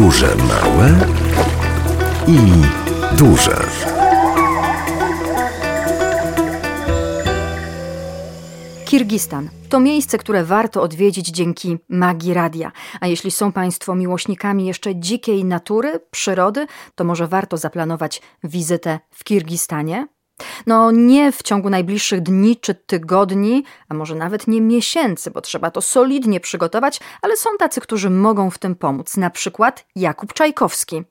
Podróże małe i duże. Kirgistan to miejsce, które warto odwiedzić dzięki magii radia. A jeśli są Państwo miłośnikami jeszcze dzikiej natury, przyrody, to może warto zaplanować wizytę w Kirgistanie. No nie w ciągu najbliższych dni czy tygodni, a może nawet nie miesięcy, bo trzeba to solidnie przygotować, ale są tacy, którzy mogą w tym pomóc. Na przykład Jakub Czajkowski,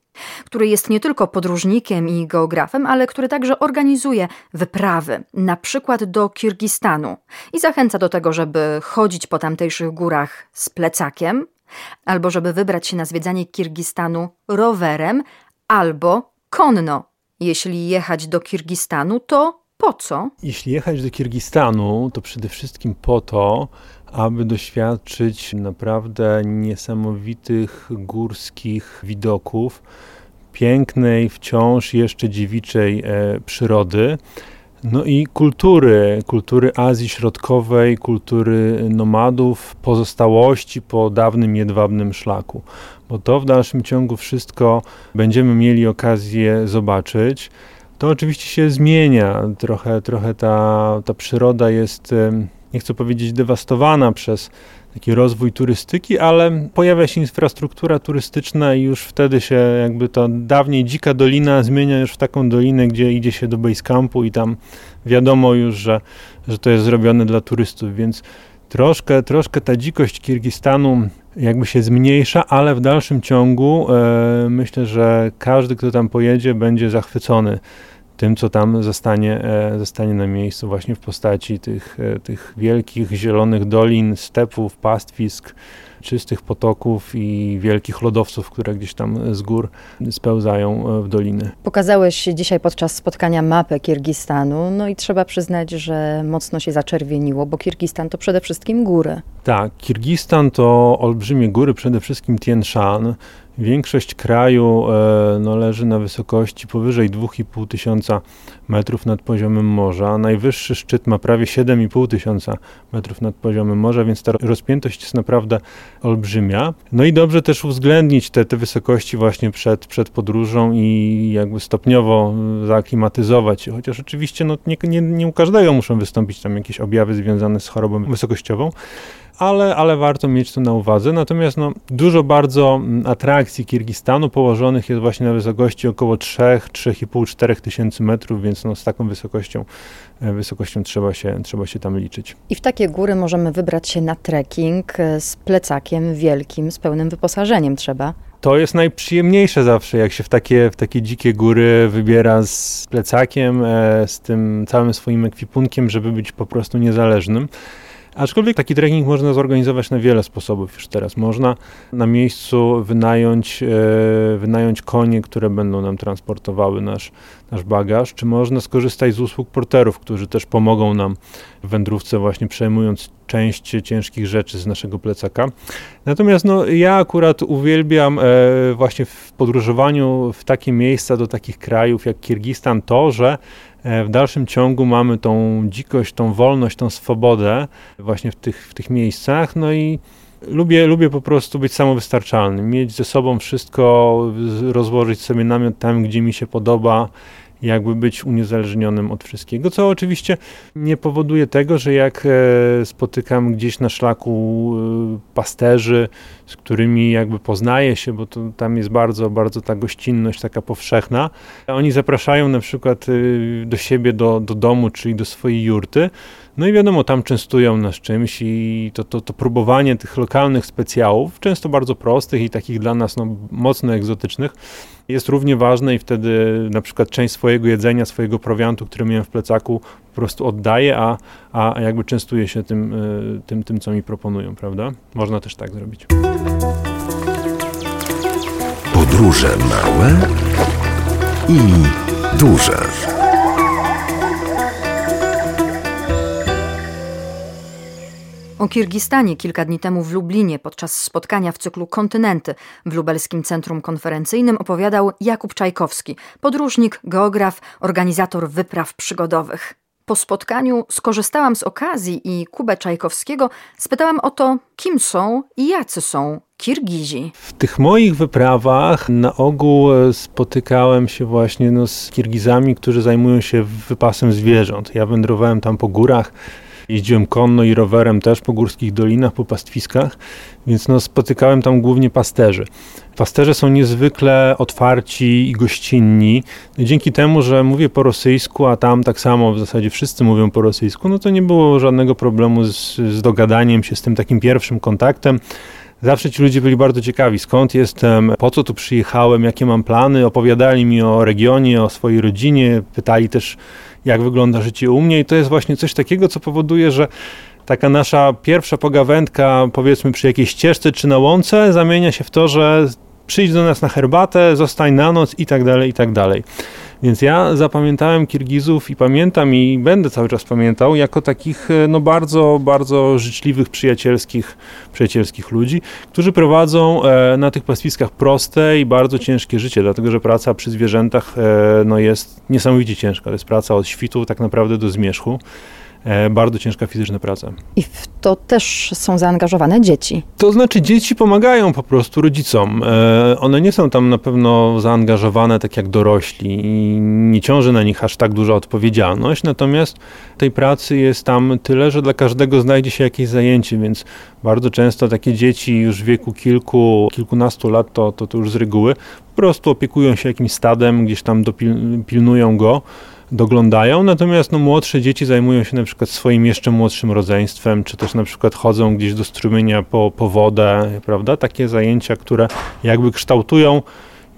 który jest nie tylko podróżnikiem i geografem, ale który także organizuje wyprawy, na przykład do Kirgistanu i zachęca do tego, żeby chodzić po tamtejszych górach z plecakiem, albo żeby wybrać się na zwiedzanie Kirgistanu rowerem, albo konno, jeśli jechać do Kirgistanu, to po co? Jeśli jechać do Kirgistanu, to przede wszystkim po to, aby doświadczyć naprawdę niesamowitych górskich widoków, pięknej, wciąż jeszcze dziewiczej e, przyrody. No i kultury, kultury Azji Środkowej, kultury nomadów, pozostałości po dawnym jedwabnym szlaku bo to w dalszym ciągu wszystko będziemy mieli okazję zobaczyć. To oczywiście się zmienia. Trochę, trochę ta, ta przyroda jest, nie chcę powiedzieć dewastowana przez taki rozwój turystyki, ale pojawia się infrastruktura turystyczna i już wtedy się jakby ta dawniej dzika dolina zmienia już w taką dolinę, gdzie idzie się do basecampu i tam wiadomo już, że, że to jest zrobione dla turystów, więc troszkę, troszkę ta dzikość Kirgistanu jakby się zmniejsza, ale w dalszym ciągu e, myślę, że każdy, kto tam pojedzie, będzie zachwycony tym, co tam zostanie, e, zostanie na miejscu, właśnie w postaci tych, e, tych wielkich zielonych dolin, stepów, pastwisk, czystych potoków i wielkich lodowców, które gdzieś tam z gór spełzają e, w doliny. Pokazałeś dzisiaj podczas spotkania mapę Kirgistanu, no i trzeba przyznać, że mocno się zaczerwieniło, bo Kirgistan to przede wszystkim góry. Tak, Kirgistan to olbrzymie góry, przede wszystkim Tien Shan. Większość kraju e, no, leży na wysokości powyżej 2,5 tysiąca metrów nad poziomem morza. Najwyższy szczyt ma prawie 7,5 tysiąca metrów nad poziomem morza, więc ta rozpiętość jest naprawdę olbrzymia. No i dobrze też uwzględnić te, te wysokości właśnie przed, przed podróżą i jakby stopniowo zaaklimatyzować się, chociaż oczywiście no, nie, nie, nie u każdego muszą wystąpić tam jakieś objawy związane z chorobą wysokościową ale, ale warto mieć to na uwadze. Natomiast no, dużo bardzo atrakcji Kirgistanu położonych jest właśnie na wysokości około 3, 3,5, 4 tysięcy metrów, więc no, z taką wysokością, e, wysokością trzeba, się, trzeba się tam liczyć. I w takie góry możemy wybrać się na trekking e, z plecakiem wielkim, z pełnym wyposażeniem trzeba to jest najprzyjemniejsze zawsze, jak się w takie, w takie dzikie góry wybiera z plecakiem, e, z tym całym swoim ekwipunkiem, żeby być po prostu niezależnym. Aczkolwiek taki trekking można zorganizować na wiele sposobów już teraz. Można na miejscu wynająć, e, wynająć konie, które będą nam transportowały nasz, nasz bagaż, czy można skorzystać z usług porterów, którzy też pomogą nam w wędrówce właśnie przejmując część ciężkich rzeczy z naszego plecaka. Natomiast no, ja akurat uwielbiam e, właśnie w podróżowaniu w takie miejsca do takich krajów jak Kirgistan to, że E, w dalszym ciągu mamy tą dzikość, tą wolność, tą swobodę właśnie w tych, w tych miejscach. No i lubię, lubię po prostu być samowystarczalnym, mieć ze sobą wszystko, rozłożyć sobie namiot tam, gdzie mi się podoba jakby być uniezależnionym od wszystkiego, co oczywiście nie powoduje tego, że jak e, spotykam gdzieś na szlaku e, pasterzy, z którymi jakby poznaję się, bo to, tam jest bardzo, bardzo ta gościnność taka powszechna, oni zapraszają na przykład e, do siebie, do, do domu, czyli do swojej jurty, no i wiadomo, tam częstują nas czymś i to, to, to próbowanie tych lokalnych specjałów, często bardzo prostych i takich dla nas no, mocno egzotycznych, jest równie ważne i wtedy na przykład część swojego jedzenia, swojego prowiantu, który miałem w plecaku, po prostu oddaję, a, a jakby częstuję się tym, y, tym, tym, co mi proponują, prawda? Można też tak zrobić. Podróże małe i duże. O Kirgistanie kilka dni temu w Lublinie podczas spotkania w cyklu Kontynenty w Lubelskim Centrum Konferencyjnym opowiadał Jakub Czajkowski, podróżnik, geograf, organizator wypraw przygodowych. Po spotkaniu skorzystałam z okazji i Kubę Czajkowskiego spytałam o to, kim są i jacy są Kirgizi? W tych moich wyprawach na ogół e, spotykałem się właśnie no, z Kirgizami, którzy zajmują się wypasem zwierząt. Ja wędrowałem tam po górach, jeździłem konno i rowerem też po górskich dolinach, po pastwiskach, więc no, spotykałem tam głównie pasterzy. Pasterze są niezwykle otwarci i gościnni. Dzięki temu, że mówię po rosyjsku, a tam tak samo w zasadzie wszyscy mówią po rosyjsku, no to nie było żadnego problemu z, z dogadaniem się z tym takim pierwszym kontaktem. Zawsze ci ludzie byli bardzo ciekawi, skąd jestem, po co tu przyjechałem, jakie mam plany. Opowiadali mi o regionie, o swojej rodzinie, pytali też, jak wygląda życie u mnie. I to jest właśnie coś takiego, co powoduje, że taka nasza pierwsza pogawędka, powiedzmy przy jakiejś ścieżce czy na łące, zamienia się w to, że przyjdź do nas na herbatę, zostań na noc i tak dalej, i tak dalej. Więc ja zapamiętałem Kirgizów i pamiętam i będę cały czas pamiętał jako takich e, no bardzo, bardzo życzliwych, przyjacielskich, przyjacielskich ludzi, którzy prowadzą e, na tych pastwiskach proste i bardzo ciężkie życie, dlatego że praca przy zwierzętach e, no jest niesamowicie ciężka. To jest praca od świtu tak naprawdę do zmierzchu. E, bardzo ciężka fizyczna praca. I w to też są zaangażowane dzieci. To znaczy dzieci pomagają po prostu rodzicom. E, one nie są tam na pewno zaangażowane tak jak dorośli i nie ciąży na nich aż tak duża odpowiedzialność, natomiast tej pracy jest tam tyle, że dla każdego znajdzie się jakieś zajęcie, więc bardzo często takie dzieci już w wieku kilku, kilkunastu lat, to, to, to już z reguły, po prostu opiekują się jakimś stadem, gdzieś tam dopilnują go doglądają, natomiast no, młodsze dzieci zajmują się na przykład swoim jeszcze młodszym rodzeństwem, czy też na przykład chodzą gdzieś do strumienia po, po wodę, prawda? Takie zajęcia, które jakby kształtują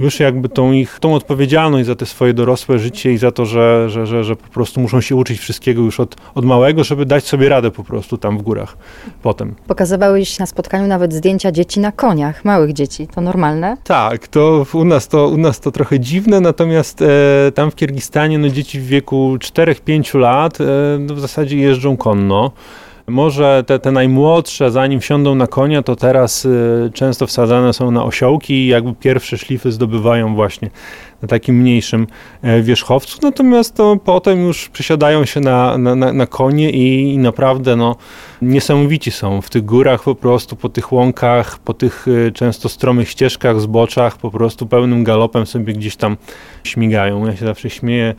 już jakby tą ich, tą odpowiedzialność za te swoje dorosłe życie i za to, że, że, że, że po prostu muszą się uczyć wszystkiego już od, od małego, żeby dać sobie radę po prostu tam w górach potem. Pokazywałeś na spotkaniu nawet zdjęcia dzieci na koniach, małych dzieci. To normalne? Tak, to u nas to, u nas to trochę dziwne, natomiast e, tam w Kirgistanie no, dzieci w wieku 4-5 lat e, no, w zasadzie jeżdżą konno. Może te, te najmłodsze, zanim wsiądą na konia, to teraz y, często wsadzane są na osiołki i jakby pierwsze szlify zdobywają właśnie na takim mniejszym e, wierzchowcu, natomiast to potem już przysiadają się na, na, na, na konie i, i, naprawdę no, niesamowici są w tych górach po prostu, po tych łąkach, po tych y, często stromych ścieżkach, zboczach, po prostu pełnym galopem sobie gdzieś tam śmigają. Ja się zawsze śmieję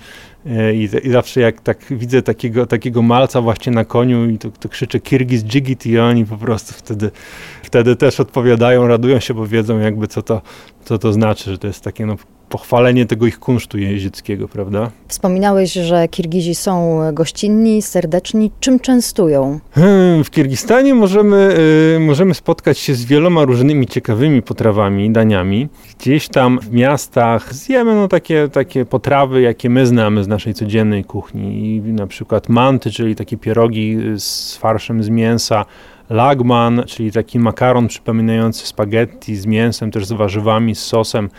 I, I, zawsze jak tak widzę takiego, takiego malca właśnie na koniu i to, to krzyczy Kirgiz Jigit i oni po prostu wtedy, wtedy też odpowiadają, radują się, bo wiedzą jakby co to, co to znaczy, że to jest takie no, pochwalenie tego ich kunsztu jeździeckiego, prawda? Wspominałeś, że Kirgizi są gościnni, serdeczni. Czym częstują? Hmm, w Kirgistanie możemy, y, możemy spotkać się z wieloma różnymi ciekawymi potrawami, daniami. Gdzieś tam w miastach zjemy no, takie, takie potrawy, jakie my znamy z naszej codziennej kuchni. Na przykład manty, czyli takie pierogi z farszem z mięsa, lagman, czyli taki makaron przypominający spaghetti z mięsem, też z warzywami, z sosem,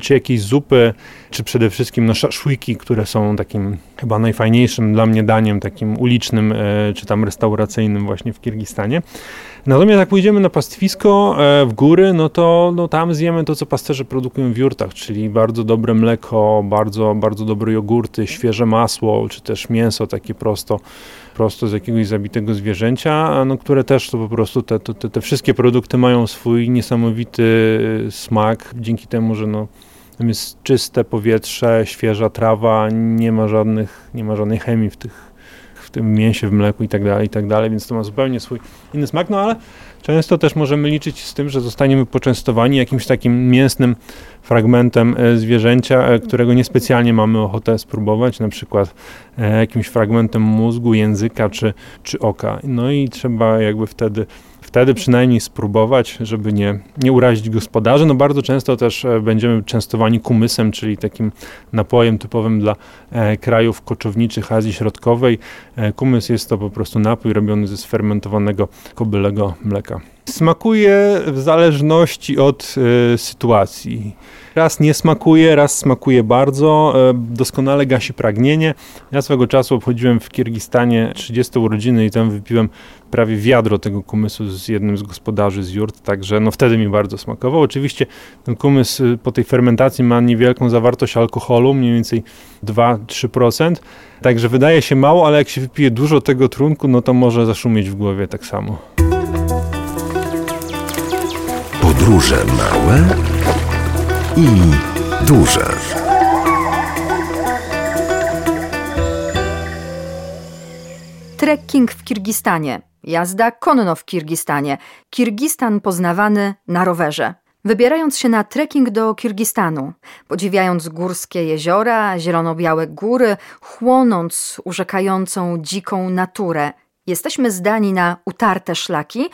czy jakieś zupy, czy przede wszystkim no, szaszłyki, które są takim chyba najfajniejszym dla mnie daniem, takim ulicznym, e, czy tam restauracyjnym właśnie w Kirgistanie. Natomiast jak pójdziemy na pastwisko e, w góry, no to no, tam zjemy to, co pasterze produkują w jurtach, czyli bardzo dobre mleko, bardzo, bardzo dobre jogurty, świeże masło, czy też mięso takie prosto prosto z jakiegoś zabitego zwierzęcia, no, które też to po prostu te, te, te wszystkie produkty mają swój niesamowity y, smak, dzięki temu, że no, tam jest czyste powietrze, świeża trawa, nie ma żadnych, nie ma żadnej chemii w tych w tym mięsie, w mleku i tak dalej, i tak dalej, więc to ma zupełnie swój inny smak, no ale często też możemy liczyć z tym, że zostaniemy poczęstowani jakimś takim mięsnym fragmentem e, zwierzęcia, e, którego niespecjalnie mamy ochotę spróbować, na przykład e, jakimś fragmentem mózgu, języka czy, czy oka. No i trzeba jakby wtedy wtedy przynajmniej spróbować, żeby nie, nie urazić gospodarzy. No bardzo często też będziemy częstowani kumysem, czyli takim napojem typowym dla e, krajów koczowniczych Azji Środkowej. E, kumys jest to po prostu napój robiony ze sfermentowanego kobylego mleka. Smakuje w zależności od y, sytuacji. Raz nie smakuje, raz smakuje bardzo, y, doskonale gasi pragnienie. Ja swego czasu obchodziłem w Kirgistanie 30 urodziny i tam wypiłem prawie wiadro tego kumysu z jednym z gospodarzy z jurt, także no wtedy mi bardzo smakował. Oczywiście ten kumys po tej fermentacji ma niewielką zawartość alkoholu, mniej więcej 2-3%, także wydaje się mało, ale jak się wypije dużo tego trunku, no to może zaszumieć w głowie tak samo. Podróże małe i duże. Trekking w Kirgistanie. Jazda konno w Kirgistanie. Kirgistan poznawany na rowerze. Wybierając się na trekking do Kirgistanu, podziwiając górskie jeziora, zielono-białe góry, chłonąc urzekającą dziką naturę, jesteśmy zdani na utarte szlaki,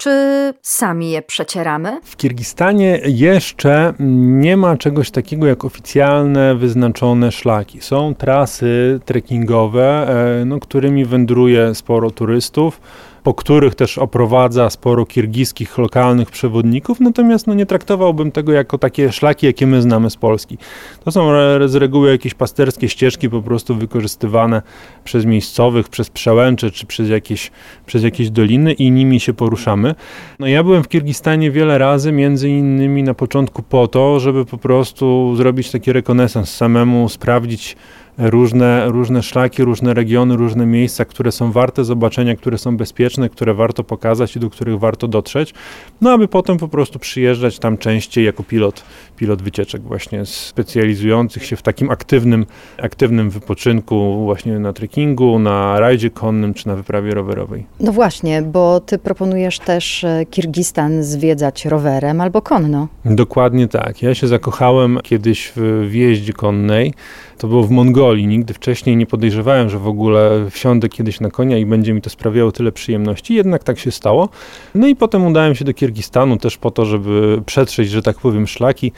czy sami je przecieramy? W Kirgistanie jeszcze nie ma czegoś takiego jak oficjalne, wyznaczone szlaki. Są trasy trekkingowe, e, no, którymi wędruje sporo turystów po których też oprowadza sporo kirgiskich lokalnych przewodników, natomiast no, nie traktowałbym tego jako takie szlaki, jakie my znamy z Polski. To są z reguły jakieś pasterskie ścieżki po prostu wykorzystywane przez miejscowych, przez przełęcze czy przez jakieś, przez jakieś doliny i nimi się poruszamy. No, ja byłem w Kirgistanie wiele razy, między innymi na początku po to, żeby po prostu zrobić taki rekonesans samemu, sprawdzić różne, różne szlaki, różne regiony, różne miejsca, które są warte zobaczenia, które są bezpieczne, które warto pokazać i do których warto dotrzeć, no aby potem po prostu przyjeżdżać tam częściej jako pilot, pilot wycieczek właśnie specjalizujących się w takim aktywnym, aktywnym wypoczynku właśnie na trekkingu, na rajdzie konnym czy na wyprawie rowerowej. No właśnie, bo ty proponujesz też e, Kirgistan zwiedzać rowerem albo konno. Dokładnie tak. Ja się zakochałem kiedyś w jeździe konnej. To było w Mongolii. Nigdy wcześniej nie podejrzewałem, że w ogóle wsiądę kiedyś na konia i będzie mi to sprawiało tyle przyjemności. Jednak tak się stało. No i potem udałem się do Kirgistanu też po to, żeby przetrzeć, że tak powiem, szlaki.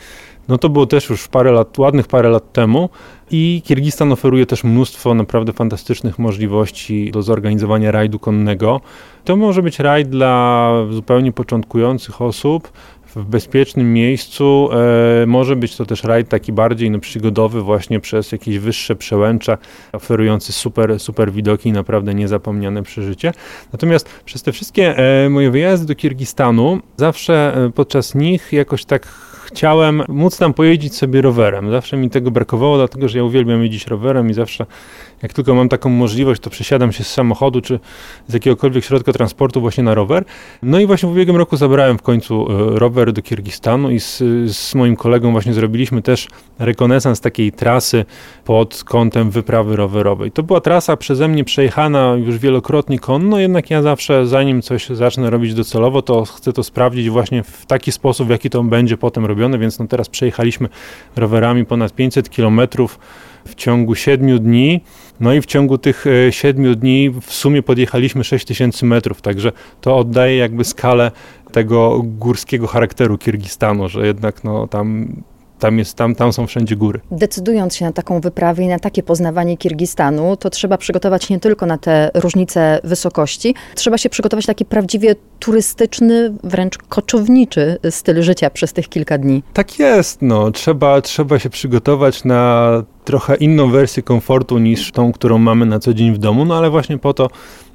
No to było też już parę lat, ładnych parę lat temu i Kirgistan oferuje też mnóstwo naprawdę fantastycznych możliwości do zorganizowania rajdu konnego. To może być rajd dla zupełnie początkujących osób, w bezpiecznym miejscu. E, może być to też rajd taki bardziej no, przygodowy właśnie przez jakieś wyższe przełęcza, oferujący super, super widoki i naprawdę niezapomniane przeżycie. Natomiast przez te wszystkie e, moje wyjazdy do Kirgistanu, zawsze e, podczas nich jakoś tak chciałem móc tam pojeździć sobie rowerem. Zawsze mi tego brakowało, dlatego że ja uwielbiam jeździć rowerem i zawsze jak tylko mam taką możliwość, to przesiadam się z samochodu czy z jakiegokolwiek środka transportu właśnie na rower. No i właśnie w ubiegłym roku zabrałem w końcu e, rower do Kirgistanu i z, z moim kolegą właśnie zrobiliśmy też rekonesans takiej trasy pod kątem wyprawy rowerowej. To była trasa przeze mnie przejechana już wielokrotnie konno, jednak ja zawsze zanim coś zacznę robić docelowo, to chcę to sprawdzić właśnie w taki sposób, w jaki to będzie potem robione, więc no teraz przejechaliśmy rowerami ponad 500 kilometrów w ciągu 7 dni. No i w ciągu tych 7 e, dni w sumie podjechaliśmy 6000 metrów, także to oddaje jakby skalę tego górskiego charakteru Kirgistanu, że jednak no, tam tam, jest, tam, tam są wszędzie góry. Decydując się na taką wyprawę i na takie poznawanie Kirgistanu, to trzeba przygotować nie tylko na te różnice wysokości, trzeba się przygotować taki prawdziwie turystyczny, wręcz koczowniczy styl życia przez tych kilka dni. Tak jest, no. Trzeba, trzeba się przygotować na trochę inną wersję komfortu niż tą, którą mamy na co dzień w domu, no ale właśnie po to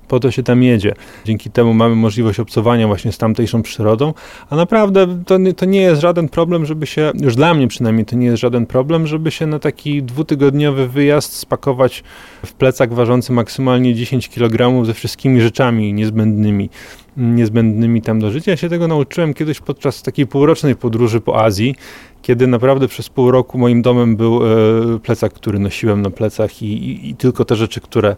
po to się tam jedzie. Dzięki temu mamy możliwość obcowania właśnie z tamtejszą przyrodą, a naprawdę to, to nie jest żaden problem, żeby się, już dla mnie przynajmniej to nie jest żaden problem, żeby się na taki dwutygodniowy wyjazd spakować w plecak ważący maksymalnie 10 kg ze wszystkimi rzeczami niezbędnymi niezbędnymi tam do życia. Ja się tego nauczyłem kiedyś podczas takiej półrocznej podróży po Azji, kiedy naprawdę przez pół roku moim domem był e, plecak, który nosiłem na plecach i, i, i tylko te rzeczy, które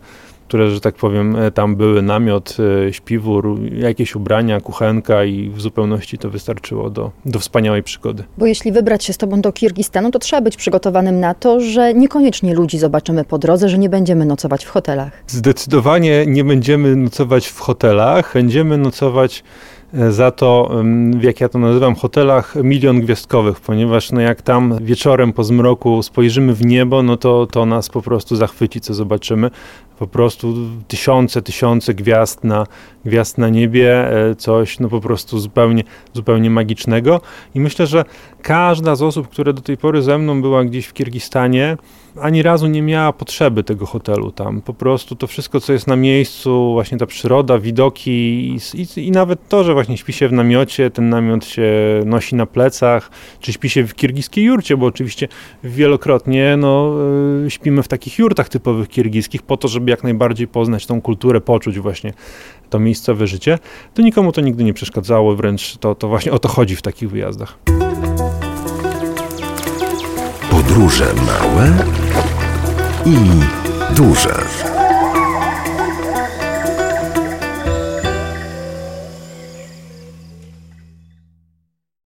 które, że tak powiem, e, tam były namiot, e, śpiwór, jakieś ubrania, kuchenka i w zupełności to wystarczyło do, do wspaniałej przygody. Bo jeśli wybrać się z tobą do Kirgistanu, to trzeba być przygotowanym na to, że niekoniecznie ludzi zobaczymy po drodze, że nie będziemy nocować w hotelach. Zdecydowanie nie będziemy nocować w hotelach, będziemy nocować e, za to, jak ja to nazywam, hotelach milion gwiazdkowych, ponieważ no jak tam wieczorem po zmroku spojrzymy w niebo, no to to nas po prostu zachwyci, co zobaczymy po prostu tysiące, tysiące gwiazd na, gwiazd na niebie, e, coś no po prostu zupełnie, zupełnie magicznego. I myślę, że każda z osób, które do tej pory ze mną była gdzieś w Kirgistanie, ani razu nie miała potrzeby tego hotelu tam. Po prostu to wszystko, co jest na miejscu, właśnie ta przyroda, widoki i, i, i, nawet to, że właśnie śpi się w namiocie, ten namiot się nosi na plecach, czy śpi się w kirgiskiej jurcie, bo oczywiście wielokrotnie no, e, śpimy w takich jurtach typowych kirgiskich po to, żeby żeby jak najbardziej poznać tą kulturę, poczuć właśnie to miejscowe życie, to nikomu to nigdy nie przeszkadzało, wręcz to, to właśnie o to chodzi w takich wyjazdach. Podróże małe i duże.